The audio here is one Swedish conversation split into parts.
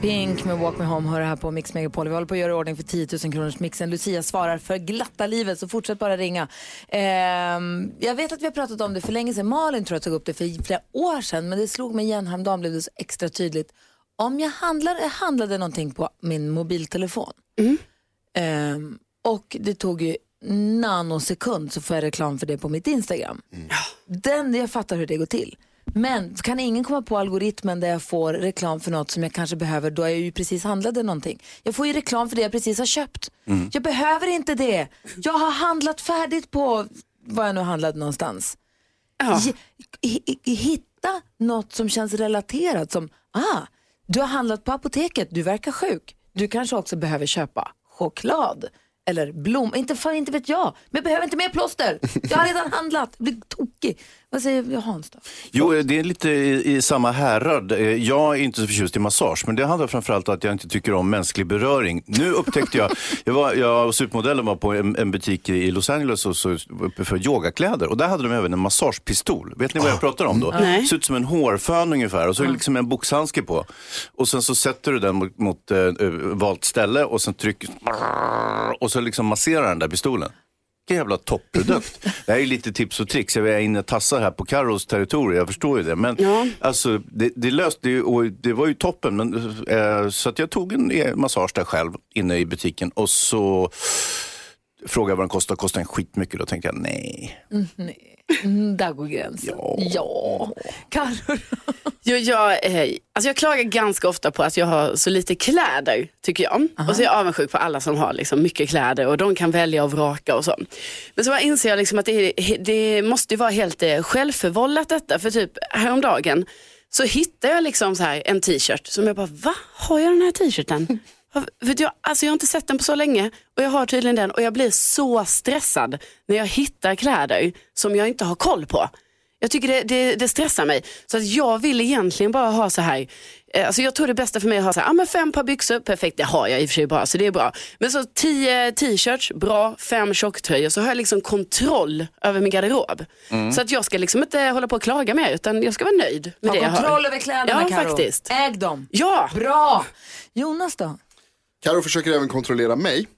Pink med Walk Me Home hör här på Mix Megapol. Vi håller på att göra i ordning för 10 000 kronors mixen. Lucia svarar för glatta livet, så fortsätt bara ringa. Ehm, jag vet att vi har pratat om det för länge sedan. Malin tror jag tog upp det för flera år sedan, men det slog mig igen häromdagen blev det så extra tydligt. Om jag handlade, jag handlade någonting på min mobiltelefon ehm, och det tog ju nanosekund så får jag reklam för det på mitt Instagram. Den, jag fattar hur det går till. Men kan ingen komma på algoritmen där jag får reklam för något som jag kanske behöver då jag ju precis handlade någonting. Jag får ju reklam för det jag precis har köpt. Jag behöver inte det. Jag har handlat färdigt på vad jag nu handlade någonstans. Hi- Hitta något som känns relaterat som, ah, du har handlat på apoteket, du verkar sjuk. Du kanske också behöver köpa choklad eller blom, inte fan inte vet jag, men jag behöver inte mer plåster. Jag har redan handlat, jag blir tokig. Vad säger Hans då? Jo, det är lite i, i samma härad. Eh, Jag är inte så förtjust i massage, men det handlar framförallt om att jag inte tycker om mänsklig beröring. Nu upptäckte jag, jag, var, jag och supermodellen var på en, en butik i Los Angeles och så, för yogakläder och där hade de även en massagepistol. Vet ni vad jag pratar om då? Nej. Ser ut som en hårfön ungefär och så är det liksom en boxhandske på. Och sen så sätter du den mot, mot eh, valt ställe och sen trycker och så liksom masserar den där pistolen. Vilken jävla topprodukt. Det här är lite tips och tricks. Jag är inne och tassar här på Carros territorium, jag förstår ju det. Men Ja. alltså, det, det löste ju, och det var ju toppen. Men, eh, så att jag tog en eh, massage där själv inne i butiken och så frågade jag vad den kostade. Kostade den skitmycket? Då tänkte jag nej. Nej. Mm, där går gränsen. Ja. ja. Carro. Jag, jag, eh, alltså jag klagar ganska ofta på att jag har så lite kläder, tycker jag. Och så är jag avundsjuk på alla som har liksom mycket kläder och de kan välja och vraka och så. Men så inser jag liksom att det, det måste ju vara helt eh, självförvållat detta. För typ häromdagen så hittade jag liksom så här en t-shirt som jag bara, va? Har jag den här t-shirten? Jag, alltså jag har inte sett den på så länge och jag har tydligen den och jag blir så stressad när jag hittar kläder som jag inte har koll på. Jag tycker det, det, det stressar mig. Så att jag vill egentligen bara ha så här, eh, alltså jag tror det bästa för mig är att ha så här, ah, men fem par byxor, perfekt, det har jag i och för sig bara, så det är bra. Men så tio t-shirts, bra, fem tjocktröjor, så har jag liksom kontroll över min garderob. Så att jag ska liksom inte hålla på och klaga mer, utan jag ska vara nöjd med Ha det jag har. kontroll över kläderna Ja, Karo. faktiskt. Äg dem. Ja, Bra. Jonas då? Karo försöker även kontrollera mig.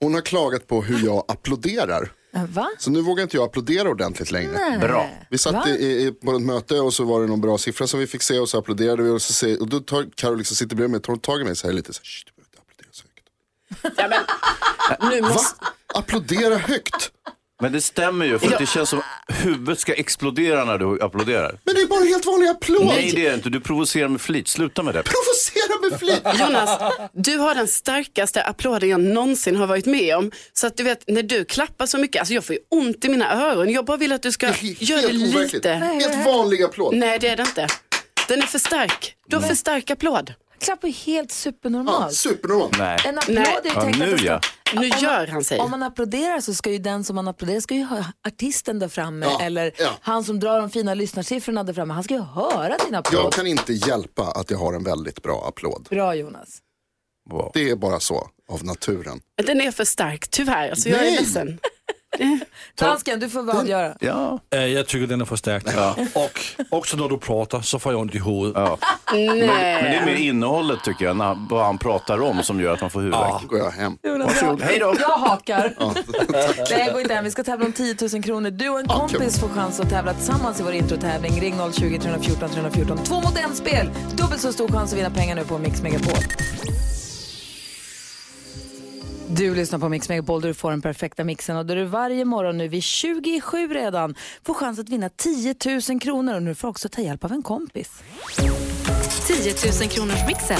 Hon har klagat på hur jag applåderar. Eh, Va? Så nu vågar inte jag applådera ordentligt längre. Bra. Vi satt Va? i, i, på ett möte och så var det någon bra siffra som vi fick se och så applåderade vi och, så säger, och då tar Karo liksom sitter bredvid mig, tar tag i mig så här lite så här, "Shh, du behöver inte applådera så högt. ja men, nu Va? måste, Applådera högt? Men det stämmer ju, för att det känns som huvudet ska explodera när du applåderar. Men det är bara en helt vanlig applåd. Nej, det är det inte. Du provocerar med flit. Sluta med det. Provocera med flit. Jonas, du har den starkaste applåden jag någonsin har varit med om. Så att du vet, när du klappar så mycket, alltså jag får ju ont i mina öron. Jag bara vill att du ska göra det overkligt. lite. Helt vanlig applåd. Nej, det är det inte. Den är för stark. Du har för stark applåd. Klappar ju helt Ja, supernormalt. supernormalt. Nej. En applåd är ju Ja, tänkt nu att det ska... ja. Nu Om man- gör han sig. Om man applåderar så ska ju den som man applåderar ska ju ha artisten där framme Ja, eller ja. han som drar de fina lyssnarsiffrorna där framme. Han ska ju höra din applåd. Jag kan inte hjälpa att jag har en väldigt bra applåd. Bra Jonas. Wow. Det är bara så av naturen. Den är för stark, tyvärr. Alltså, jag är Nej. ledsen. Dansken, du får avgöra. Ja. Eh, Jag tycker den är förstärkt. Och också när du pratar så får jag ont i huvudet. Men det är mer innehållet tycker jag, när, vad han pratar om som gör att man får huvudvärk. Då går jag hem. Varsågod. Hej då. Jag hakar. Nej, går inte hem. Vi ska tävla om 10 000 kronor. Du och en kompis får chans att tävla tillsammans i vår introtävling. Ring 020 314 314. Två mot en spel. Dubbelt så stor chans att vinna pengar nu på Mix Megapol. Du lyssnar på Mix Megapol där du får den perfekta mixen och där du varje morgon nu vid 27 redan får chans att vinna 10 000 kronor och nu får också ta hjälp av en kompis. 10 000 kronors mixen.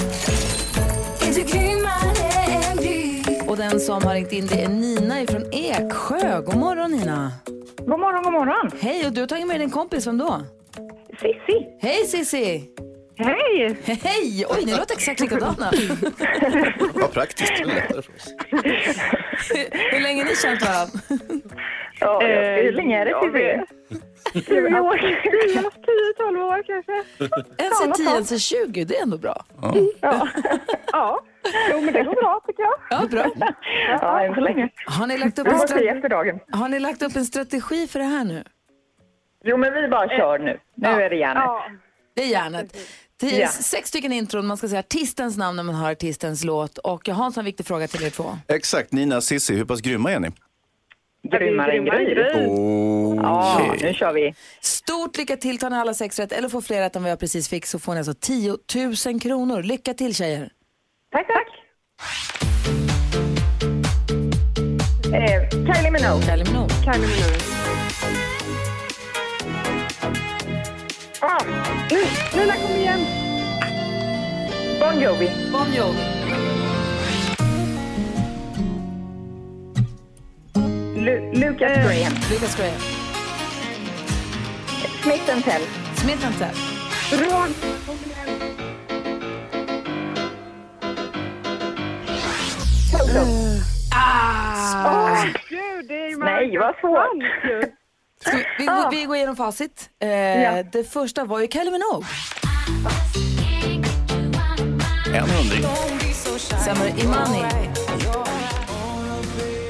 Och den som har ringt in det är Nina från Eksjö. God morgon Nina. God morgon, god morgon. Hej, och du har tagit med din kompis, vem då? Sissi. Hej Sissi! Hej! Hej! Oj, ni låter exakt likadana. Vad praktiskt. Det är lättare för oss. Hur länge har ni känt varandra? Ja, hur länge är det ja, Sissi? 10 år, 10-12 år kanske. En ser 10, en ser 20, det är ändå bra. Ja. ja, jo men det går bra tycker jag. Ja, bra. Ja, än så länge. Har ni lagt upp en, stra- har ni lagt upp en strategi för det här nu? Jo men vi bara kör nu. Nu är det järnet. Ja. Det är hjärnet. Tio, Ja. Sex stycken intron, man ska säga artistens namn när man hör artistens låt. Och Hans har en viktig fråga till er två. Exakt, Nina Sissi, hur pass grymma är ni? Grymmare än Gry. Ja, nu kör vi. Stort lycka till, tar ni alla sex rätt eller får fler rätt än vad jag precis fick så får ni alltså 10 000 kronor. Lycka till tjejer! Tack, tack. Eh, Kylie Minogue. Kylie Minogue. Kylie Minogue. Nu, Nina kom igen. Bon Jovi. Bon Jovi. Lu- Lucas Graham. Lucas Graham. Smith Tell. Smith Tell. Ron. Toto. Ah! Gud, det är ju Nej, vad svårt. Vi, vi, Ah. vi går igenom facit. Eh, Ja. Det första var ju Kylie Minogue. En hundring. Sen var det Imani.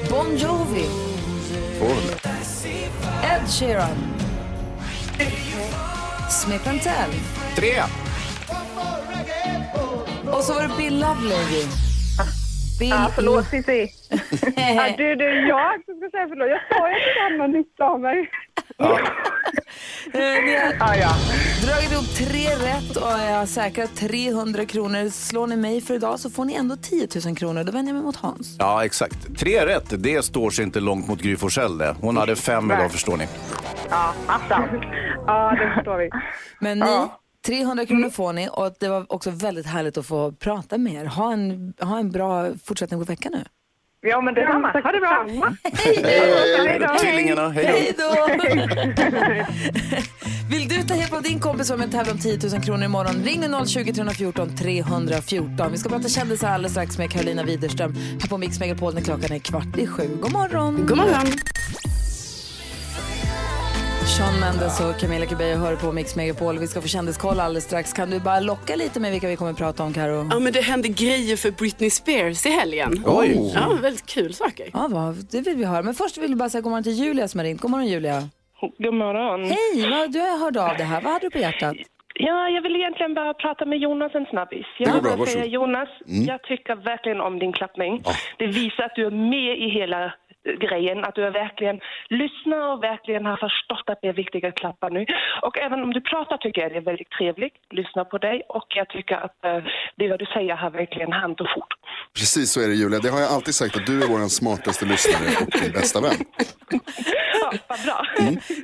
Bon Jovi. 200. Ed Sheeran. Smith Tell. Tre. Och så var det Bill Lovelady. Bill Ah, förlåt, Cissi. ah, du, det är jag som ska säga förlåt. Jag sa ju att du hade någon nytta av mig. Eh, Ni har Ah, ja. dragit ihop tre rätt och jag har säkrat 300 kronor. Slår ni mig för idag så får ni ändå 10 000 kronor. Då vänder jag mig mot Hans. Ja, exakt. Tre rätt, det står sig inte långt mot Gry Forssell. Hon hade fem idag förstår ni. Ja, attan. Ja, det förstår vi. Men ni, 300 kronor får ni och det var också väldigt härligt att få prata med er. Ha en, ha en bra fortsättning på veckan nu. Ja, men detsamma. Ha det bra. Hej då. Tvillingarna, hej Hej då. då! Vill du ta hjälp av din kompis och med tävla om 10 000 kronor imorgon? Ring nu 020 314 314. Vi ska prata kändisar alldeles strax med Carolina Widerström här på Mix Megapol när klockan är kvart i sju. God morgon! God morgon. Sean Mendes och Camilla Cabello hör på Mix Megapol. Vi ska få kändiskoll alldeles strax. Kan du bara locka lite med vilka vi kommer att prata om, Karo? Ja, men det hände grejer för Britney Spears i helgen. Oj. Ja, väldigt kul saker. Ja, vad, det vill vi höra. Men först vill vi bara säga god morgon till Julia som har ringt. God morgon Julia. God morgon. Hej, vad, du har hört av det här. Vad hade du på hjärtat? Ja, jag vill egentligen bara prata med Jonas en snabbis. Jag vill bara säga. Jonas, jag tycker verkligen om din klappning. Det visar att du är med i hela grejen, att du är verkligen lyssnar och verkligen har förstått att det är viktigt att klappa nu. Och även om du pratar tycker jag det är väldigt trevligt, lyssna på dig och jag tycker att eh, det vad du säger har verkligen hand och fot. Precis så är det Julia. Det har jag alltid sagt att du är vår smartaste lyssnare och min bästa vän. Ja, vad bra.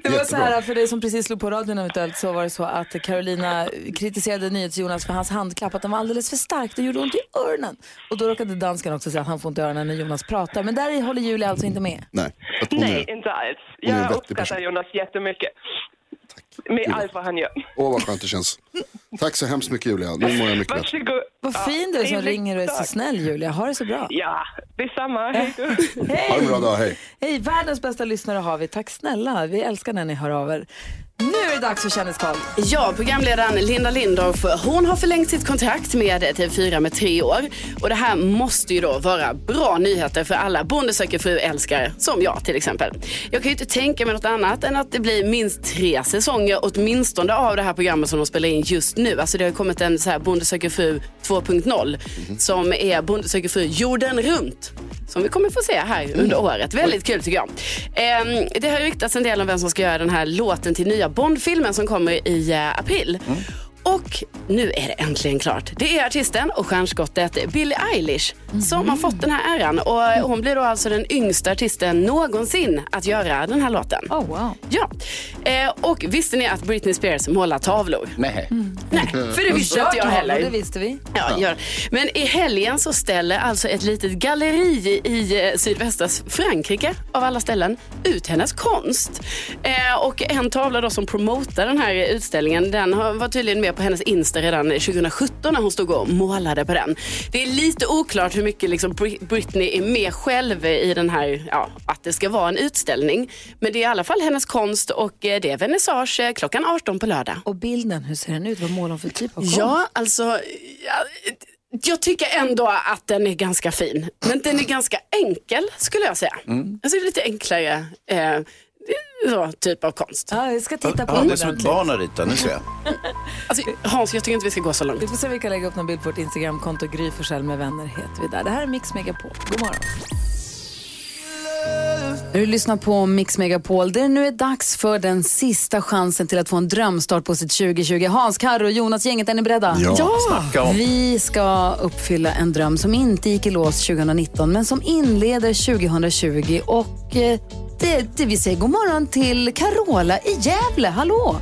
Det var så här, för dig som precis slog på radion eventuellt, så var det så att Carolina kritiserade NyhetsJonas för hans handklapp, att den var alldeles för stark. Det gjorde ont i öronen. Och då råkade dansken också säga att han får ont i öronen när Jonas pratar. Men där håller Julia alltså inte med. Nej, Nej, är... inte alls. Jag uppskattar person. Jonas jättemycket. Med allt vad han gör. Åh vad skönt det känns. Tack så hemskt mycket Julia. Nu mår jag mycket bättre. Vad Ja, fin du är som ringer och är så snäll Julia. Ha det så bra. Ja, detsamma. Hej. Ha en bra dag, hej. Hej, världens bästa lyssnare har vi. Tack snälla. Vi älskar när ni hör av er. Nu är det dags för Kändiskoll. Ja, programledaren Linda Lindorff, hon har förlängt sitt kontrakt med TV4 med tre år. Och det här måste ju då vara bra nyheter för alla Bonde söker fru-älskare, som jag till exempel. Jag kan ju inte tänka mig något annat än att det blir minst tre säsonger åtminstone av det här programmet som de spelar in just nu. Alltså det har ju kommit en så här Bonde söker fru 2.0 som är Bonde söker fru jorden runt. Som vi kommer få se här under året. Väldigt kul tycker jag. Ehm, det har ryktats en del om vem som ska göra den här låten till nya Bond-filmen som kommer i eh, april. Och nu är det äntligen klart. Det är artisten och stjärnskottet Billie Eilish som har fått den här äran. Och hon blir då alltså den yngsta artisten någonsin att göra den här låten. Oh, wow. Ja, eh, och visste ni att Britney Spears målar tavlor? Nej. Nej, för det visste inte jag Det heller. visste vi. Ja, gör. Men i helgen så ställer alltså ett litet galleri i eh, sydvästra Frankrike, av alla ställen, ut hennes konst. Eh, och en tavla då som promotar den här utställningen, den har- var tydligen med på hennes Insta redan 2017 när hon stod och målade på den. Det är lite oklart hur mycket liksom Bri- Britney är med själv i den här, ja, att det ska vara en utställning. Men det är i alla fall hennes konst och eh, det är vernissage eh, klockan 18 på lördag. Och bilden, hur ser den ut? Vad målar hon för typ av konst? Ja, alltså ja, jag tycker ändå att den är ganska fin. Men den är ganska enkel skulle jag säga. Alltså det är lite enklare eh, så, typ av konst. Ja, jag ska titta på Ja, det är som ett barn att rita, nu ser jag. Alltså, Hans, jag tycker inte vi ska gå så långt. Vi får se om vi kan lägga upp någon bild på vårt Instagramkonto. Gry Forssell med vänner heter vi där. Det här är Mix Megapol. God morgon. Du lyssnar på Mix Megapol. Det nu är dags för den sista chansen till att få en drömstart på sitt 2020. Hans, Karo, Jonas, gänget, är ni beredda? Ja. Om. Vi ska uppfylla en dröm som inte gick i lås 2019 men som inleder 2020. Och eh, det, det vi säger god morgon till Carola i Gävle. Hallå!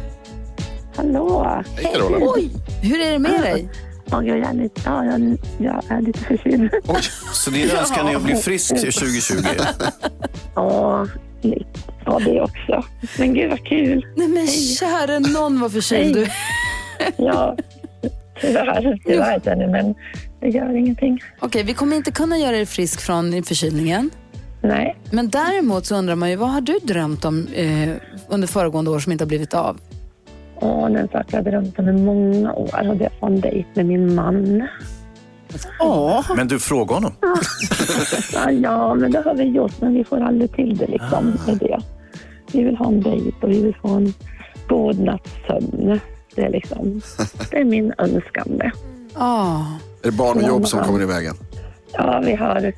Hallå! Hej Carola. Oj, hur är det med dig? Ja, jag, är lite, ja, jag, jag är lite förkyld. Oj, så din önskan är att bli frisk till 2020? Ja, lite. Ja, det också. Men gud vad kul. Nej men käre någon var förkyld du. Ja, tyvärr. Tyvärr Jenny, men det gör ingenting. Okej, vi kommer inte kunna göra dig frisk från förkylningen. Nej. Men däremot så undrar man ju, vad har du drömt om eh, under föregående år som inte har blivit av? Och en sak jag har drömt om i många år och att få en dejt med min man. Ja, Men du, fråga honom. Ja, ja, men det har vi gjort, men vi får aldrig till det liksom med det. Vi vill ha en dejt och vi vill få en god natts sömn. Det är liksom, det är min önskan det. Ah, Är det barn och jobb som kommer i vägen? Ja, vi har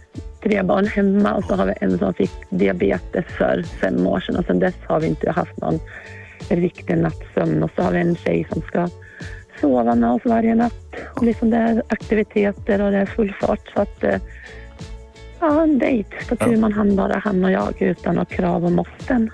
tre barn hemma och så har vi en som fick diabetes för fem år sedan och sedan dess har vi inte haft någon riktig nattsömn. Och så har vi en tjej som ska sova med oss varje natt. Och liksom det är aktiviteter och det är full fart. Så att eh, ja, en dejt på tur man hand bara han och jag utan några krav och måsten.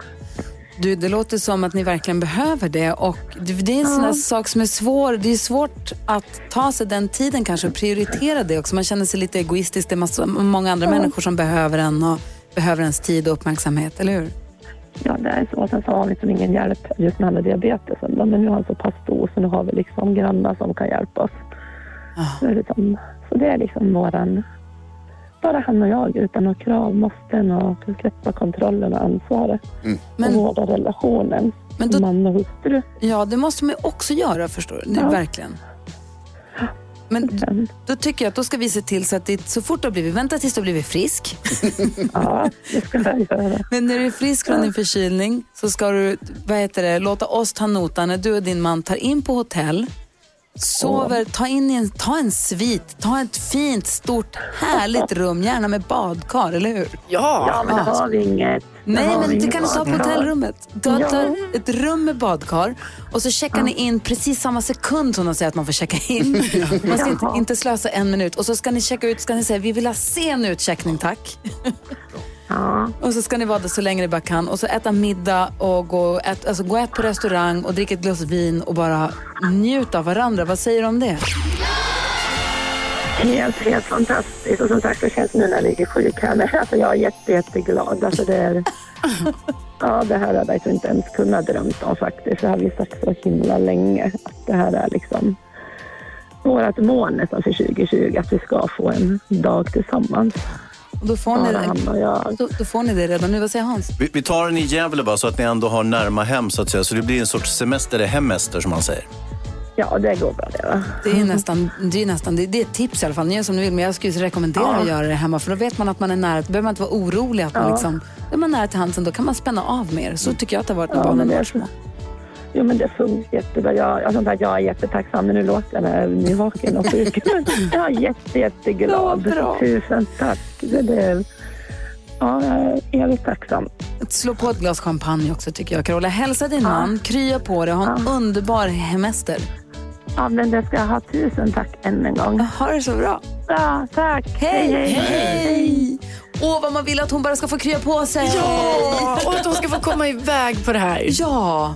Du, det låter som att ni verkligen behöver det och det är en sån här sak som är svår. Det är svårt att ta sig den tiden kanske och prioritera det också. Man känner sig lite egoistisk. Det är massa, många andra människor som behöver en och behöver ens tid och uppmärksamhet, eller hur? Ja, det är så. Sen så har vi liksom ingen hjälp just med alla diabetesen. då, Men nu är han så pass stor så nu har vi liksom grannar som kan hjälpa oss. Så, det är liksom, så det är liksom våran... Bara han och jag utan några krav, måsten och släppa kontrollen och ansvaret. Men- och vårda relationen. Men då- Man och hustru. Ja, det måste man ju också göra, förstår du. Ja. Verkligen. Men då tycker jag att då ska vi se till så att det, så fort du har blivit, vänta tills du har blivit frisk. ja, det ska jag göra. Men när du är frisk från din förkylning så ska du vad heter det, låta oss ta notan när du och din man tar in på hotell, sover, ta, in i en, ta en svit, ta ett fint, stort, härligt rum, gärna med badkar, eller hur? ja. Ja, men det har vi inget. Nej, har men det kan du ta på hotellrummet. Du har Ja. tar ett rum med badkar och så checkar ni in precis samma sekund som de säger att man får checka in. Man ska inte, inte slösa en minut. Och så ska ni checka ut, ska ni säga vi vill ha sen utcheckning tack. Ja, Och så ska ni vara där så länge ni bara kan och så äta middag och gå, ät, alltså gå och ät på restaurang och dricka ett glas vin och bara njuta av varandra. Vad säger du om det? helt, helt fantastiskt. Och som sagt, det känns nu när jag ligger sjuk här. Men alltså, jag är jätte, jätteglad. Alltså, det är... Ja, det här hade jag inte ens kunnat drömt om faktiskt. Det har vi sagt så himla länge. Att det här är liksom vårt mål nästan för 2020. Att vi ska få en dag tillsammans. Och då, får ni då, då får ni det redan nu. Vad säger Hans? Vi, vi tar den i Gävle bara så att ni ändå har närma hem så att säga. Så det blir en sorts semester, eller hemmester som man säger. Ja, det går bra det va. Det är nästan, det är nästan, det, det är ett tips i alla fall. Ni gör som ni vill, men jag skulle rekommendera Ja. att göra det hemma. För då vet man att man är nära, då behöver man inte vara orolig att man Ja. liksom, är man nära till hands, då kan man spänna av mer. Så tycker jag att det har varit när Ja, barnen var små. Jo, men det funkar jättebra. Jag, jag, sagt, jag är jättetacksam. Men nu låter jag när jag är vaken och sjuk. Jag är jätte, jätteglad. Ja, bra. Tusen tack. Det, det, ja, jag är tacksam. Slå på ett glas champagne också tycker jag. Carola, hälsa din man, krya på dig ha en underbar hemester. Ja, men det ska jag ha. Tusen tack än en gång. Ha det så bra. Ja, tack. Hej, hej! Åh, vad man vill att hon bara ska få krya på sig. Ja, och att de ska få komma iväg på det här. Ja,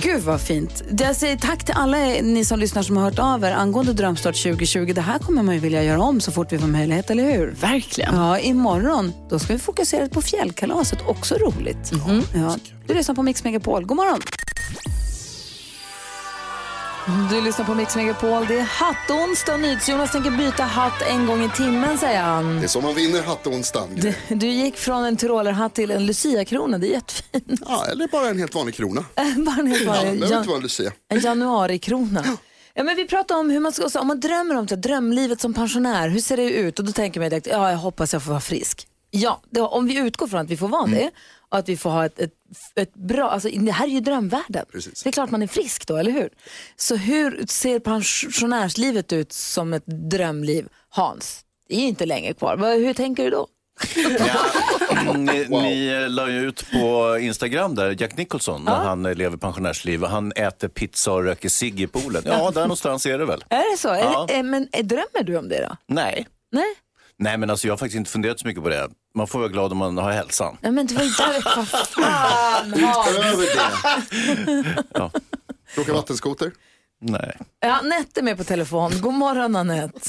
gud vad fint. Jag säger tack till alla ni som lyssnar som har hört av er angående Drömstart 2020. Det här kommer man ju vilja göra om så fort vi får möjlighet, eller hur? Verkligen. Ja, imorgon då ska vi fokusera på fjällkalaset. Också roligt. Ja. Du lyssnar på Mix Megapol. God morgon. Du lyssnar på Mix Megapol. Det är hattonsdag och NyhetsJonas tänker byta hatt en gång i timmen säger han. Det är så man vinner hattonsdagen. Du, du gick från en tyrolerhatt till en luciakrona, det är jättefint. Ja, eller bara en helt vanlig krona. Bara en helt Ja, det vanlig behöver jan- inte vara lucia. en januarikrona. Ja, men vi pratar om hur man ska, om man drömmer om det, drömlivet som pensionär, hur ser det ut? Och då tänker man direkt, ja jag hoppas jag får vara frisk. Ja, det, om vi utgår från att vi får vara det och att vi får ha ett, ett, ett bra, alltså det här är ju drömvärlden. Precis. Det är klart man är frisk då, eller hur? Så hur ser pensionärslivet ut som ett drömliv? Hans, det är ju inte länge kvar. Hur tänker du då? Ja, ni, ni eh, la ju ut på Instagram där, Jack Nicholson, när han eh, lever pensionärsliv. Han äter pizza och röker cigg i poolen. Ja, där någonstans är det väl. Är det så? Ja. Är, är, men är, drömmer du om det då? Nej. Nej? Nej, men alltså jag har faktiskt inte funderat så mycket på det. Man får vara glad om man har hälsan. Nej men det var ju där, vad fan Hans. Över det. Ja. Åka vattenskoter. Nej. Ja, Anette är med på telefon. God morgon Anette.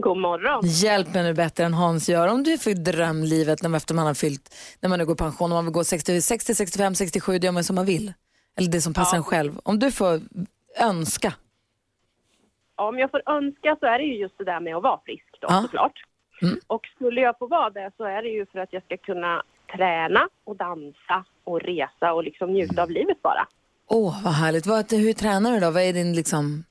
God morgon. Hjälp mig nu bättre än Hans gör. Om du får drömlivet när man, efter man har fyllt, när man nu går i pension, om man vill gå 60, 60 65, 67, det gör man som man vill. Eller det som passar en själv. Om du får önska. Om jag får önska så är det ju just det där med att vara frisk då Ja. såklart. Mm. Och skulle jag få vara det så är det ju för att jag ska kunna träna och dansa och resa och liksom njuta av livet bara. Åh, vad härligt. Vad, hur tränar du då? Vad är din liksom...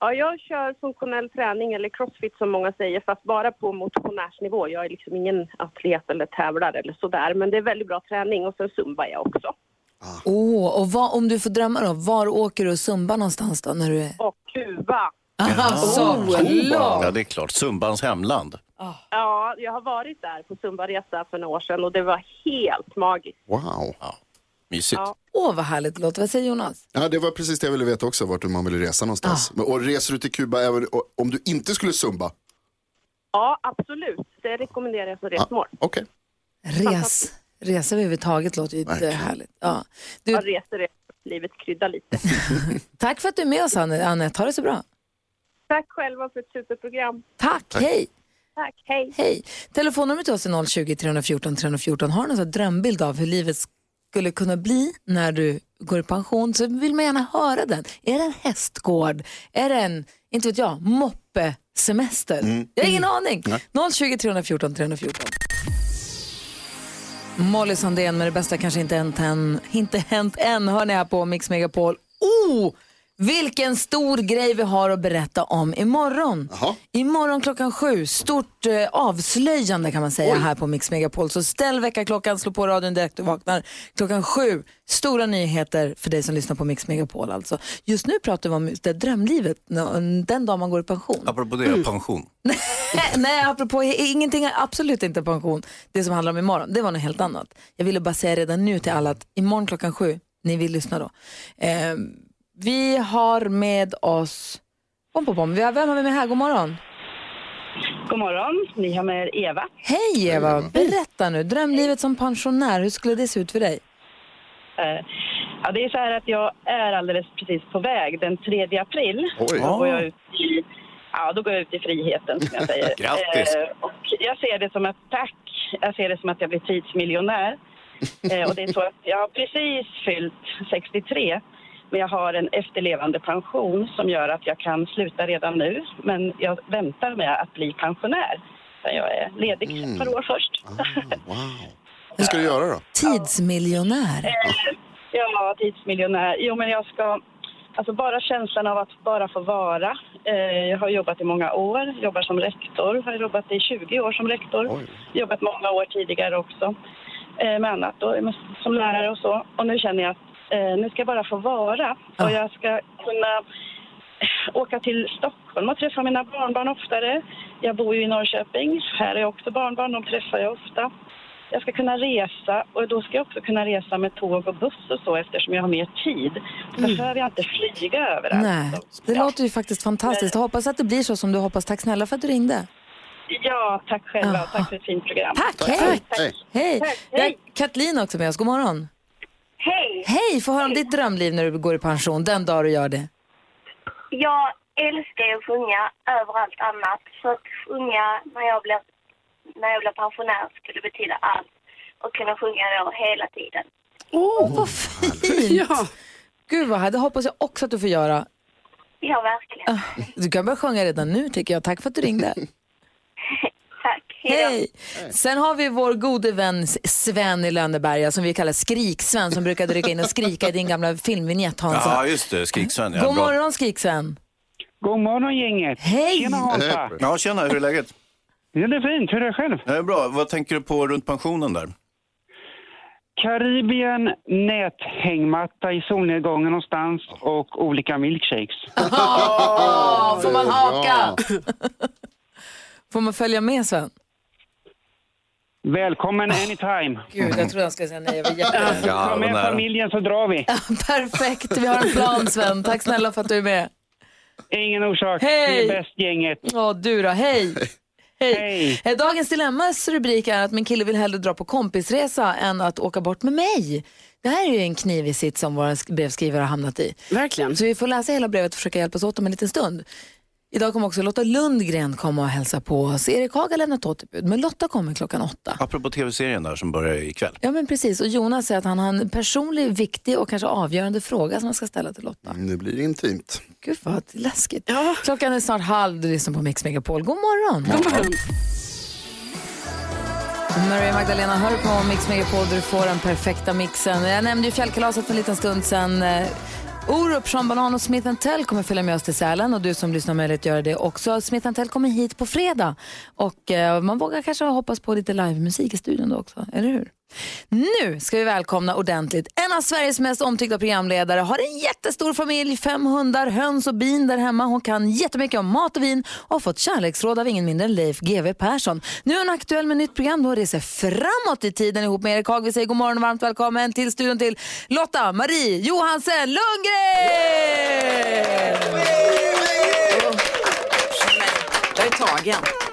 Ja, jag kör funktionell träning eller crossfit som många säger fast bara på motionärsnivå. Jag är liksom ingen atlet eller tävlare eller sådär men det är väldigt bra träning och sen zumba jag också. Åh, och vad, om du får drömma då, var åker du och zumba någonstans då? När du är... Och Kuba. Såklart! Ja, det är klart. Zumbans hemland. Ja, jag har varit där på zumbaresa för några år sedan och det var helt magiskt. Wow. Mysigt. Ja. Åh, vad härligt det låter. Vad säger Jonas? Ja, det var precis det jag ville veta också, vart man ville resa någonstans. Men, och reser du till Kuba även om du inte skulle zumba? Ja, absolut. Det rekommenderar jag som Ja, resmål. Okej. Res. Resa överhuvudtaget låter ju Verkligen. härligt. Ja. Jag Du, reser det, livet kryddar lite. tack för att du är med oss Anette. Ha det så bra. Tack själva för ett superprogram. Tack, hej! Tack, hej. Hej! Telefonnumret till oss är 020 314 314. Har du någon drömbild av hur livet skulle kunna bli när du går i pension så vill man gärna höra den. Är det en hästgård? Är det en, inte vet jag, moppesemester? Jag har ingen aning. 020 314 314. Molly Sandén med det bästa kanske inte hänt än. Inte hänt än hör ni här på Mix Megapol. Oh! Vilken stor grej vi har att berätta om imorgon. Jaha. Imorgon klockan sju, stort eh, avslöjande kan man säga här på Mix Megapol. Så ställ väckarklockan, slå på radion direkt du vaknar. Klockan sju, stora nyheter för dig som lyssnar på Mix Megapol alltså. Just nu pratar vi om det drömlivet, den dag man går i pension. Apropå det, pension. Nej, apropå ingenting, absolut inte pension. Det som handlar om imorgon, det var något helt annat. Jag ville bara säga redan nu till alla att imorgon klockan sju, ni vill lyssna då. Eh, vi har med oss, bom, bom, bom. Vi har, vem har vi med här? God morgon. God morgon, ni har med er Eva. Hej Eva, berätta nu. Drömlivet som pensionär, hur skulle det se ut för dig? Eh, Ja, det är så här att jag är alldeles precis på väg. Den 3 april Oj. då går jag ut i, ja, då går jag ut i friheten som jag säger. Grattis. Eh, och jag ser det som ett tack. Jag ser det som att jag blir tidsmiljonär. Eh, och det är så att jag har precis fyllt 63. Men jag har en efterlevande pension som gör att jag kan sluta redan nu. Men jag väntar med att bli pensionär. Jag är ledig ett par år först. Wow. Vad ska du göra då? Tidsmiljonär. Ja, tidsmiljonär. Jo, men jag ska... Alltså bara känslan av att bara få vara. Eh, jag har jobbat i många år, jobbar som rektor. Har jobbat i 20 år som rektor. Oj. Jobbat många år tidigare också eh, med annat då, som lärare och så. Och nu känner jag att eh, nu ska jag bara få vara. Och jag ska kunna åka till Stockholm och träffa mina barnbarn oftare. Jag bor ju i Norrköping. Här är också barnbarn, de träffar jag ofta. Jag ska kunna resa och då ska jag också kunna resa med tåg och buss och så eftersom jag har mer tid. Så behöver jag inte flyga överallt. Nej, det ja. låter ju faktiskt fantastiskt. Jag hoppas att det blir så som du hoppas. Tack snälla för att du ringde. Ja, tack själva. Ah. Tack för ett fint program. Tack, hej! Hej. Hej! Tack, Vi har hej. Katlin också med oss, god morgon. Hej! Få höra om ditt drömliv när du går i pension, den dag du gör det. Jag älskar ju att sjunga över allt annat. Så att sjunga när jag blir, när jag blir pensionär skulle betyda allt. Och kunna sjunga då hela tiden. Åh, vad fint! Ja. Gud vad härligt, det hoppas jag också att du får göra. Ja, verkligen. Du kan börja sjunga redan nu tycker jag. Tack för att du ringde. Hej! Sen har vi vår gode vän Sven i Lönneberga som vi kallar Skrik-Sven som brukade rycka in och skrika i din gamla filmvignett Hansa. Ja, just det. Skrik-Sven. Ja, God bra. morgon Skrik-Sven. God morgon gänget. Hej! Tjena Hansa. Ja, tjena. Hur är läget? Ja, det är fint. Hur är det själv? Det är bra. Vad tänker du på runt pensionen där? Karibien, näthängmatta i solnedgången någonstans och olika milkshakes. Åh, får man haka? Får man följa med Sven? Välkommen anytime. Gud, jag trodde han skulle säga nej. Jag var jätterädd. Ta med familjen så drar vi. Perfekt, vi har en plan Sven. Tack snälla för att du är med. Ingen orsak. Hej! Ni är bäst gänget. Ja, du då. Hej. Hej. Eh, Dagens Dilemmas rubrik är att min kille vill hellre dra på kompisresa än att åka bort med mig. Det här är ju en knivig sits som våra sk- brevskrivare har hamnat i. Verkligen. Så vi får läsa hela brevet och försöka hjälpas åt om en liten stund. Idag kommer också Lotta Lundgren komma och hälsa på oss. Erik Haga har lämnat återbud, men Lotta kommer klockan åtta. Apropå tv-serien där som börjar ikväll. Ja men precis, och Jonas säger att han har en personlig, viktig och kanske avgörande fråga som han ska ställa till Lotta. Nu blir det intimt. Gud vad läskigt. Klockan är snart halv, du lyssnar på Mix Megapol. God morgon! God morgon. Maria Magdalena hör på Mix Megapol där du får den perfekta mixen. Jag nämnde ju fjällkalaset för en liten stund sedan. Orup, Sean Banan och Smith Tell kommer följa med oss till Sälen och du som lyssnar har möjlighet att göra det också. Smith Tell kommer hit på fredag och eh, man vågar kanske hoppas på lite livemusik i studion då också, eller hur? Nu ska vi välkomna ordentligt en av Sveriges mest omtyckta programledare. Har en jättestor familj, fem hundar, höns och bin där hemma. Hon kan jättemycket om mat och vin och har fått kärleksråd av ingen mindre än Leif GW Persson. Nu är hon aktuell med nytt program då hon reser framåt i tiden ihop med Erik Haag. Vi säger god morgon och varmt välkommen till studion till Lotta Marie Johansen Lundgren! Jag är tagen.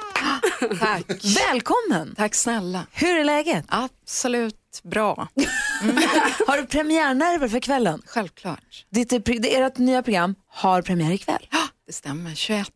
Tack. Välkommen! Tack snälla. Hur är läget? Absolut bra. Har du premiärnerver för kvällen? Självklart. Ditt, det- ert nya program har premiär ikväll. Det stämmer. 21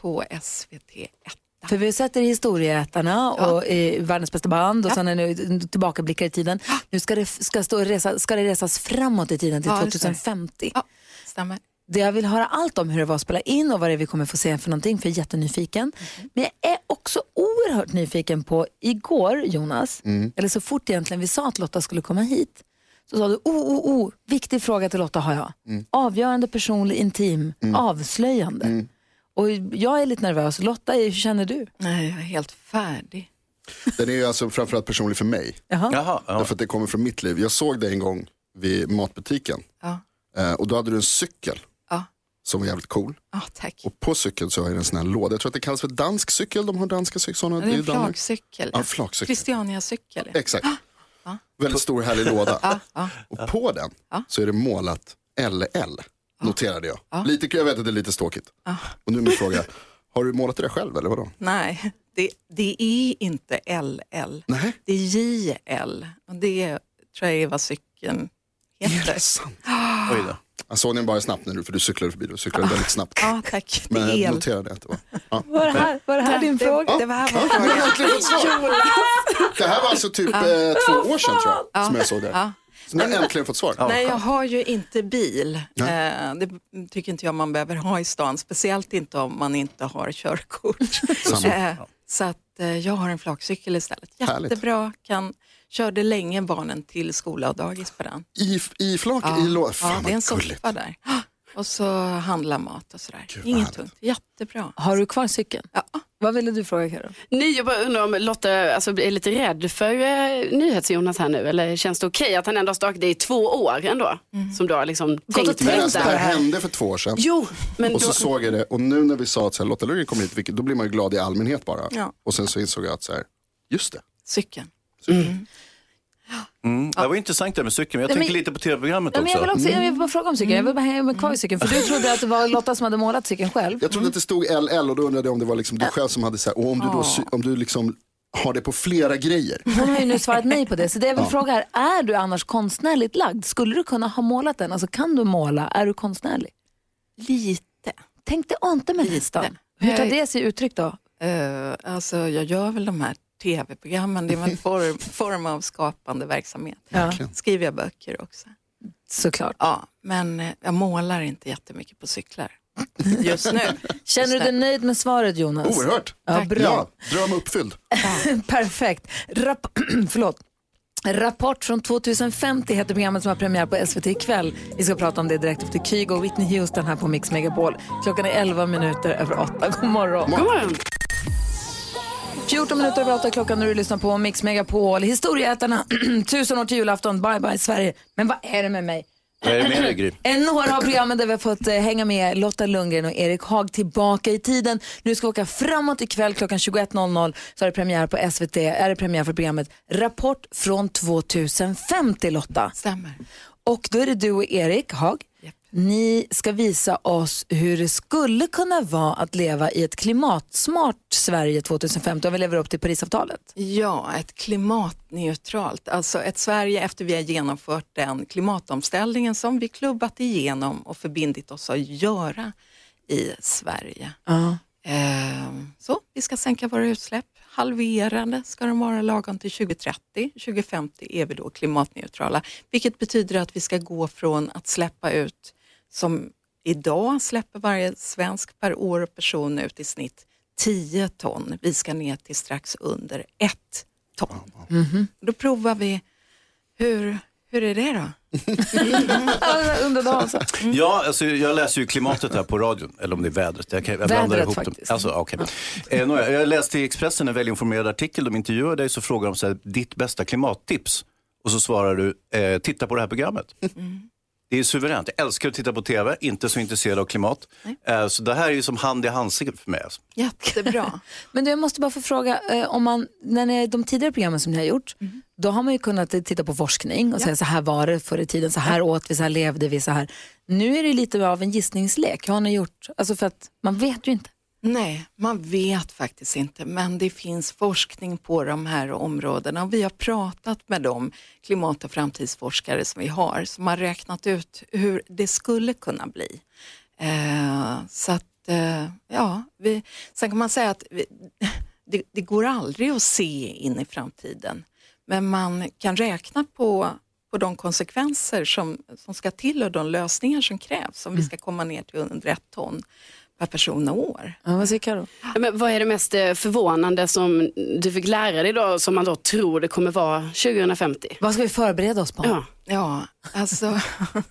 på SVT 1. För vi har sett er i Historieätarna och i Världens bästa band och sen är nu tillbakablickar i tiden. Nu ska det, ska stå resa, ska det resas framåt i tiden till Ja, det ska det. 2050. Ja, stämmer. Det jag vill höra allt om hur det var att spela in och vad det är vi kommer få se för någonting, för jag är jättenyfiken. Mhm. Men jag är också oerhört nyfiken på igår, Jonas, Mm. eller så fort egentligen vi sa att Lotta skulle komma hit, så sa du, oh, oh, oh, viktig fråga till Lotta har jag. Mm. Avgörande, personlig, intim, avslöjande. Och jag är lite nervös. Lotta, hur känner du? Nej, jag är helt färdig. Den är ju alltså framförallt personlig för mig. Jaha. Jaha, ja. Därför att det kommer från mitt liv. Jag såg dig en gång vid matbutiken. Ja. Eh, och då hade du en cykel. Ja. Som var jävligt cool. Ja, tack. Och på cykeln så har jag en sån här låda. Jag tror att det kallas för dansk cykel. De har danska cyklar. Det är en Danmark. flagcykel. Ja, flagcykel. Christiania-cykel. Exakt. Väldigt stor härlig låda. Ja, ja. Och på den Ja. så är det målat LL. Noterade jag. Lite, jag vet att det är lite ståkigt. Och nu är min fråga. Har du målat det där själv eller vadå? Nej, det, det är inte LL. Nej. Det är JL. Och det tror jag är vad cykeln heter. Sant. Oj då. Jag såg den bara snabbt nu för du cyklade förbi. Du cyklade väldigt snabbt. Ja, tack. Men jag el. noterade att det var. Ja. Var det här, var det här din det, fråga? Det var här Ja, fått svar. Det här var alltså typ eh, två år sedan tror jag. Som jag såg det. Ja. Så nu har jag äntligen fått svar. Nej, jag har ju inte bil. Nej. Eh, det tycker inte jag man behöver ha i stan, speciellt inte om man inte har körkort. Samma. Eh, så att eh, jag har en flakcykel istället. Jättebra, kan, körde länge barnen till skola och dagis på den. I, i flak, Ja, i låda. ja, det är en soffa där. Och så handla mat och sådär. Gud, Inget tungt, jättebra. Har du kvar cykeln? Ja. Vad ville du fråga Karo? Nej, jag bara undrar om Lotta alltså, är lite rädd för eh, NyhetsJonas här nu eller känns det okej att han ändå har stakat det i två år ändå? Som du har liksom tänkt alltså, det här hände för två år sedan. Jo, men Och då, så såg jag det och nu när vi sa att så här, Lotta Lundgren kommer hit, vilket, då blir man ju glad i allmänhet bara. Ja. Och sen så insåg jag att så här, just det. Cykeln. Mm. Det var intressant det här med cykeln, men jag Nej, tänker men- lite på tv-programmet Ja, men också. jag vill också jag vill bara fråga om cykeln. Jag vill bara hänga mig kvar i cykeln. För du trodde att det var Lotta som hade målat cykeln själv. Jag trodde att det stod LL och då undrade jag om det var liksom du själv som hade så här, och om du då om du liksom har det på flera grejer. Hon har ju nu svarat nej på det. Så det jag vill fråga är, är du annars konstnärligt lagd? Skulle du kunna ha målat den? Alltså kan du måla? Är du konstnärlig? Lite. Tänk dig inte med listan. Hur tar det sig uttryck då? Eh, alltså, jag gör väl de här tv-programmen, det är en form, form av skapande verksamhet. Ja. Skriver jag böcker också. Såklart. Ja, men eh, jag målar inte jättemycket på cyklar. just nu. Känner du dig nöjd med svaret Jonas? Oerhört. Ja, bra. Ja, dröm uppfylld. Perfekt. Rapp Förlåt. Rapport från 2050 heter programmet som har premiär på SVT ikväll. Vi ska prata om det direkt efter Kygo och Whitney Houston här på Mix Megapol. Klockan är 11 minuter över 8. God morgon. God morgon. 14 minuter över 8 klockan när du lyssnar på Mix Megapol. Historieätarna, tusen år till julafton, bye bye Sverige. Men vad är det med mig? Vad är det med dig Gry? En några av programmen där vi har fått eh, hänga med Lotta Lundgren och Erik Haag tillbaka i tiden. Nu ska vi åka framåt ikväll klockan 21.00 så är det premiär på SVT, är det premiär för programmet Rapport från 2050 Lotta. Stämmer. Och då är det du och Erik Haag. Ni ska visa oss hur det skulle kunna vara att leva i ett klimatsmart Sverige 2050 om vi lever upp till Parisavtalet. Ja, ett klimatneutralt, alltså ett Sverige efter vi har genomfört den klimatomställningen som vi klubbat igenom och förbindit oss att göra i Sverige. Ehm, Så, vi ska sänka våra utsläpp, halverade ska de vara lagom till 2030. 2050 är vi då klimatneutrala, vilket betyder att vi ska gå från att släppa ut, som idag släpper varje svensk per år och person ut i snitt 10 ton. Vi ska ner till strax under 1 ton. Då provar vi, hur, hur är det då? Underdag alltså. Ja, alltså, jag läser ju klimatet här på radion, eller om det är vädret. Jag, kan, jag blandar Vädret ihop dem. faktiskt. Alltså, okay. eh, nåja, jag läste i Expressen en välinformerad artikel, de intervjuar dig, så frågar de så här, ditt bästa klimattips. Och så svarar du, eh, titta på det här programmet. Det är suveränt. Jag älskar att titta på tv, inte så intresserad av klimat. Eh, så det här är ju som hand i handske för mig. Alltså. Jättebra. Men du, jag måste bara få fråga, eh, om man, när ni, de tidigare programmen som ni har gjort, då har man ju kunnat titta på forskning och säga så här var det förr i tiden, så här åt vi, så här levde vi, så här. Nu är det lite av en gissningslek. Hur har ni gjort? Alltså för att man vet ju inte. Nej, man vet faktiskt inte, men det finns forskning på de här områdena och vi har pratat med de klimat och framtidsforskare som vi har, som har räknat ut hur det skulle kunna bli. Eh, så att, eh, ja, vi, sen kan man säga att vi, det, det går aldrig att se in i framtiden, men man kan räkna på på de konsekvenser som, som ska till och de lösningar som krävs om vi ska komma ner till under ett ton per person och år. Ja, vad säger Karo? Ja, Men vad är det mest eh, förvånande som du fick lära dig då, som man då tror det kommer vara 2050? Vad ska vi förbereda oss på? Ja. Ja, alltså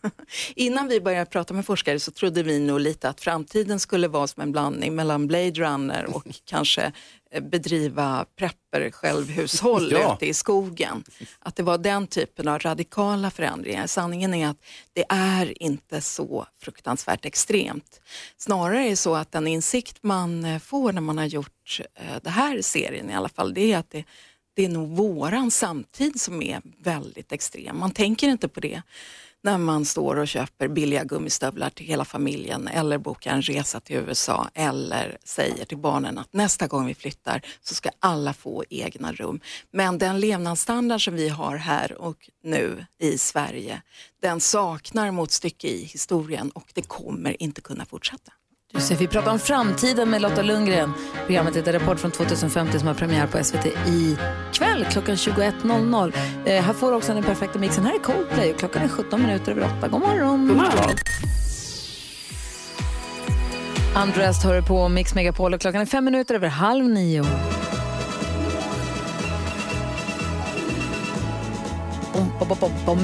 innan vi började prata med forskare så trodde vi nog lite att framtiden skulle vara som en blandning mellan Blade Runner och kanske bedriva prepper självhushåll Ja. ute i skogen. Att det var den typen av radikala förändringar. Sanningen är att det är inte så fruktansvärt extremt. Snarare är det så att den insikt man eh, får när man har gjort eh, det här serien i alla fall, det är att det, det är nog våran samtid som är väldigt extrem. Man tänker inte på det när man står och köper billiga gummistövlar till hela familjen eller bokar en resa till USA eller säger till barnen att nästa gång vi flyttar så ska alla få egna rum. Men den levnadsstandard som vi har här och nu i Sverige, den saknar motstycke i historien och det kommer inte kunna fortsätta. Du ser, vi pratar om framtiden med Lotta Lundgren. Programmet heter Rapport från 2050 som har premiär på SVT i kväll klockan 21.00. Eh, här får du också den perfekta mixen. Här är Coldplay och klockan är 17 minuter över 8. God morgon! God morgon. Andrest hör på Mix Megapol och klockan är fem minuter över halv nio.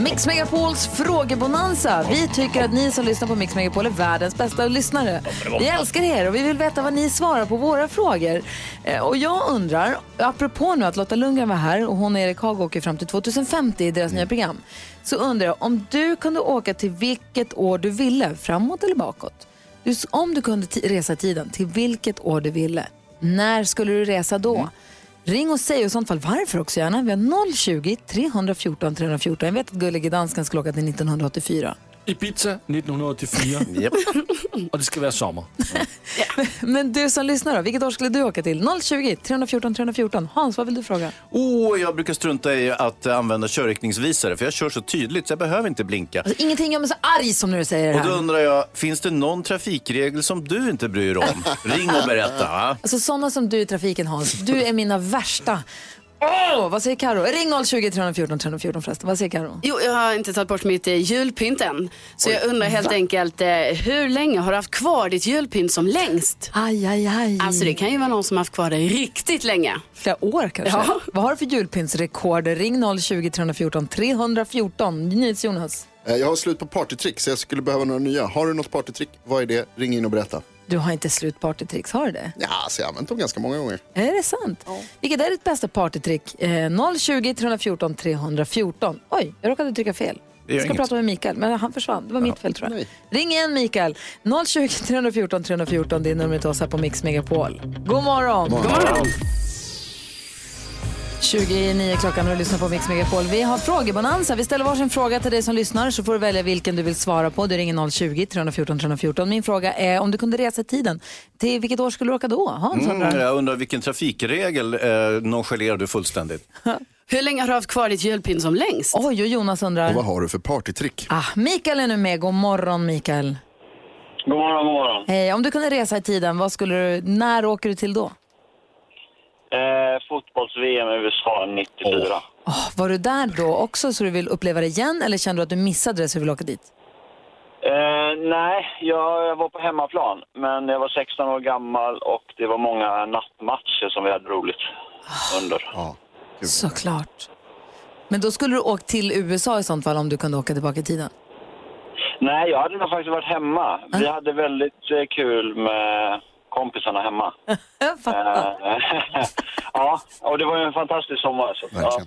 Mix Megapols frågebonanza. Vi tycker att ni som lyssnar på Mix Megapol är världens bästa lyssnare. Vi älskar er och vi vill veta vad ni svarar på våra frågor. Eh, Och jag undrar, apropå nu att Lotta Lundgren var här och hon och Erik Haag åker fram till 2050 i deras nya program. Så undrar jag, om du kunde åka till vilket år du ville, framåt eller bakåt? Om du kunde resa tiden, till vilket år du ville, när skulle du resa då? Ring och säg och i sånt fall varför också gärna. Vi har 020 314 314. Jag vet att Gullige Dansken skulle åka till 1984. Ibiza 1984. Japp. Och det ska vara sommar. Men du som lyssnar då, vilket år skulle du åka till? 020 314 314. Hans, vad vill du fråga? Oh, jag brukar strunta i att använda körriktningsvisare för jag kör så tydligt så jag behöver inte blinka. Alltså, ingenting gör mig så arg som när du säger det Och då här. undrar jag, finns det någon trafikregel som du inte bryr dig om? Ring och berätta. va? Alltså sådana som du i trafiken Hans, du är mina värsta. Åh, vad säger Karo? Ring 020 314 314 förresten. Vad säger Karo? Jo, jag har inte tagit bort mitt eh, julpynt än. Så jag undrar helt enkelt, eh, hur länge har du haft kvar ditt julpynt som längst? Aj, aj, aj. Alltså det kan ju vara någon som har haft kvar det riktigt länge. Flera år kanske? Ja. Vad har du för julpyntsrekord? Ring 020 314 314. NyhetsJonas. Jag har slut på partytrick så jag skulle behöva några nya. Har du något partytrick? Vad är det? Ring in och berätta. Du har inte slut partytricks, har du det? Ja, så jag har använt dem ganska många gånger. Är det sant? Vilket är ditt bästa partytrick? Eh, 020 314 314. Oj, jag råkade trycka fel. Jag ska inget. prata med Mikael, men han försvann. Det var mitt fel tror jag. Ring igen Mikael. 020 314 314, det är numret till oss här på Mix Megapol. God morgon! God morgon. 29 klockan och du lyssnar på Mix Megapol. Vi har frågebonanza. Vi ställer varsin fråga till dig som lyssnar så får du välja vilken du vill svara på. Du ringer 020 314 314. Min fråga är om du kunde resa i tiden, till vilket år skulle du åka då? Hans Mm, undrar. jag undrar vilken trafikregel eh, nonchalerar du fullständigt? Hur länge har du haft kvar ditt julpynt som längst? Oj, och Jonas undrar. Och vad har du för partytrick? Ah, Mikael är nu med. God morgon Mikael. God morgon, god morgon. Hej, om du kunde resa i tiden, vad skulle du, när åker du till då? Eh, Fotbolls-VM i USA 94. Ah, var du där då också så du vill uppleva det igen eller kände du att du missade det så du vill åka dit? Eh, nej, jag, jag var på hemmaplan, men jag var 16 år gammal och det var många nattmatcher som vi hade roligt under. Såklart. Men då skulle du åka till USA i sånt fall om du kunde åka tillbaka i tiden? Nej, jag hade nog faktiskt varit hemma. Vi hade väldigt eh, kul med kompisarna hemma. Jag fattar. Eh, ja, och det var ju en fantastisk sommar. Så, ja.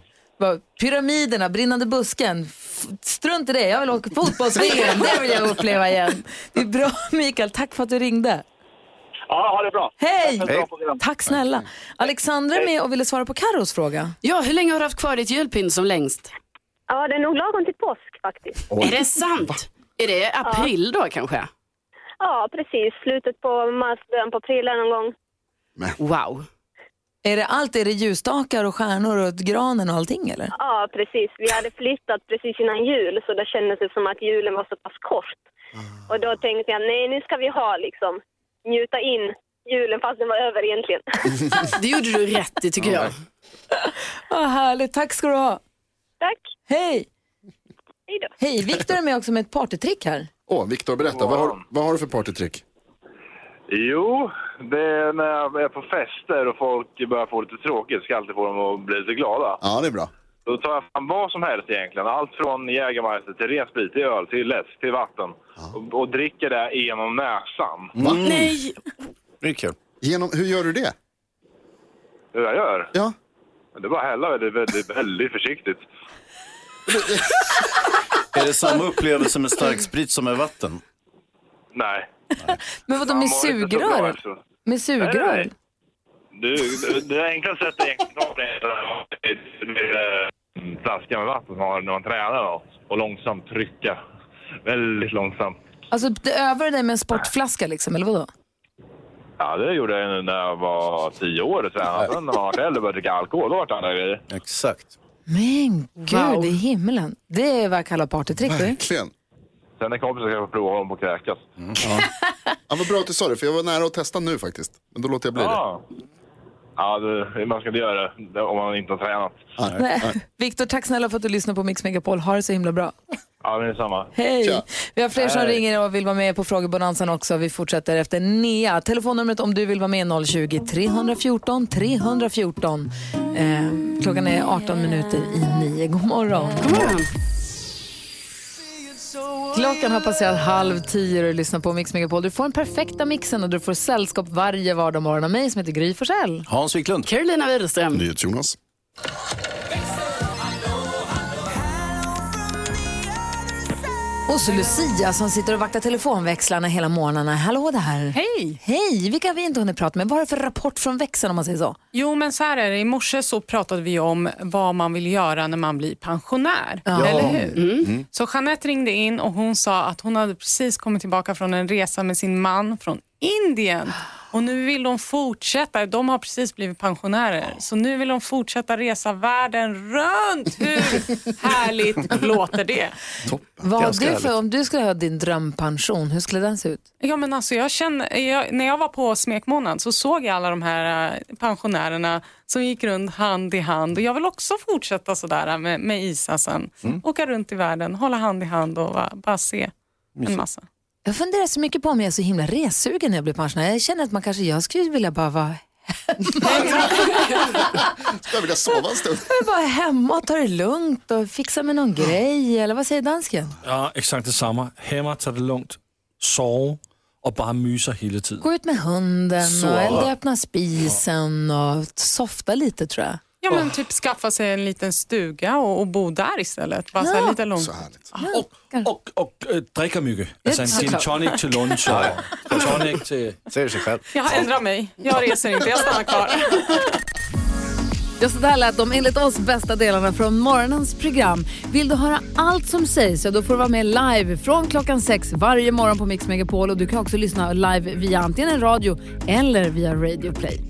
Pyramiderna, brinnande busken. F- Strunt i det, jag vill åka fotbolls-VM. det vill jag uppleva igen. Det är bra Mikael, tack för att du ringde. ja, ha det bra. Hej! Tack program. Tack snälla. Alexandra är med och ville svara på Carros fråga. Ja, hur länge har du haft kvar ditt julpynt som längst? Ja, det är nog lagom till påsk faktiskt. Är det sant? Är det april då kanske? Ja, precis. Slutet på mars, början på april någon gång. Wow. Är det allt? Är det ljusstakar och stjärnor och granen och allting eller? Ja, precis. Vi hade flyttat precis innan jul så det kändes det som att julen var så pass kort. Och då tänkte jag, nej nu ska vi ha liksom, njuta in julen fast den var över egentligen. Det gjorde du rätt i tycker jag. Vad härligt, tack ska du ha. Tack. Hej! Hej då. Hej, Viktor är med också med ett partytrick här. Åh, Viktor, berätta. Vad har, vad har du för partytrick? Jo, det är när jag är på fester och folk börjar få lite tråkigt ska alltid få dem att bli lite glada. Ja, det är bra. Då tar jag fram vad som helst egentligen. Allt från Jägermeister till ren sprit, till öl, till läsk, till vatten. Och, och dricker det genom näsan. Va? Nej! Det är kul. Genom, hur gör du det? Det jag gör? Ja. Det är bara att hälla väldigt, väldigt, väldigt försiktigt. Är det samma upplevelse med starksprit som med vatten? Nej. Men vadå med sugrör? efteråt. Med sugrör? nej. Du, du, det enklaste sättet egentligen att är med eh, flaska med vatten som man har när man tränar då. Och långsamt trycka. Väldigt långsamt. Alltså det övar dig med en sportflaska liksom, eller vadå? Ja, det gjorde jag när jag var tio år och. Sen när man var äldre började dricka alkohol, då var det andra grejer. Exakt. Men gud Wow. i himmelen. Det är vad jag kallar partytrick. Verkligen. Sen en kompis ska jag prova honom på att kräkas. Ja. ja, vad bra att du sa det, för jag var nära att testa nu faktiskt. Men då låter jag bli det. Ja, det, man ska inte göra det om man inte har tränat. Nej. Viktor, tack snälla för att du lyssnar på Mix Megapol. Ha det så himla bra. Ja, men det är samma. Hej! Vi har fler som Hej. ringer och vill vara med på frågebonanzan också. Vi fortsätter efter Nea. Telefonnumret om du vill vara med är 020-314 314. Eh, klockan är 18 minuter i nio. God morgon. God morgon. Klockan har passerat halv tio och du lyssnar på Mix Megapol. Du får den perfekta mixen och du får sällskap varje vardag morgon av mig som heter Gry Forssell. Hans Wiklund. Carolina Widerström. Jonas. Och så Lucia som sitter och vaktar telefonväxlarna hela morgnarna. Hallå där! Hej! Hej! Vilka har vi inte hunnit prata med? Vad har du för rapport från växeln om man säger så? Jo, men så här är det. I morse så pratade vi om vad man vill göra när man blir pensionär. Ja. Eller hur? Mm. Så Jeanette ringde in och hon sa att hon hade precis kommit tillbaka från en resa med sin man från Indien. Och nu vill de fortsätta. De har precis blivit pensionärer. Så nu vill de fortsätta resa världen runt. Hur härligt låter det? Vad har du för, om du skulle ha din drömpension, hur skulle den se ut? Ja, men alltså jag känner, jag, när jag var på smekmånad så såg jag alla de här eh, pensionärerna som gick runt hand i hand. Och jag vill också fortsätta sådär med, med Isa sen. Mm. Åka runt i världen, hålla hand i hand och bara, bara se en massa. Jag funderar så mycket på om jag är så himla ressugen när jag blir pensionär. Jag känner att man kanske, jag skulle vilja bara vara Skulle jag vilja sova en stund. jag bara hemma och ta det lugnt och fixa med någon grej. Eller vad säger dansken? Ja, exakt detsamma. Hemma, ta det lugnt, sove och bara mysa hela tiden. Gå ut med hunden Så. och elda öppna spisen och softa lite tror jag. Ja, men typ skaffa sig en liten stuga och, och bo där istället. Bara så här lite långt. Och, och äh, dricka mycket. Alltså en gin tonic till lunch och tonic till... Säger sig själv. Jag har ändrat mig. Jag reser inte, jag stannar kvar. Ja, så där lät de enligt oss bästa delarna från morgonens program. Vill du höra allt som sägs så då får du vara med live från klockan sex varje morgon på Mix Megapol och du kan också lyssna live via antingen en radio eller via Radio Play.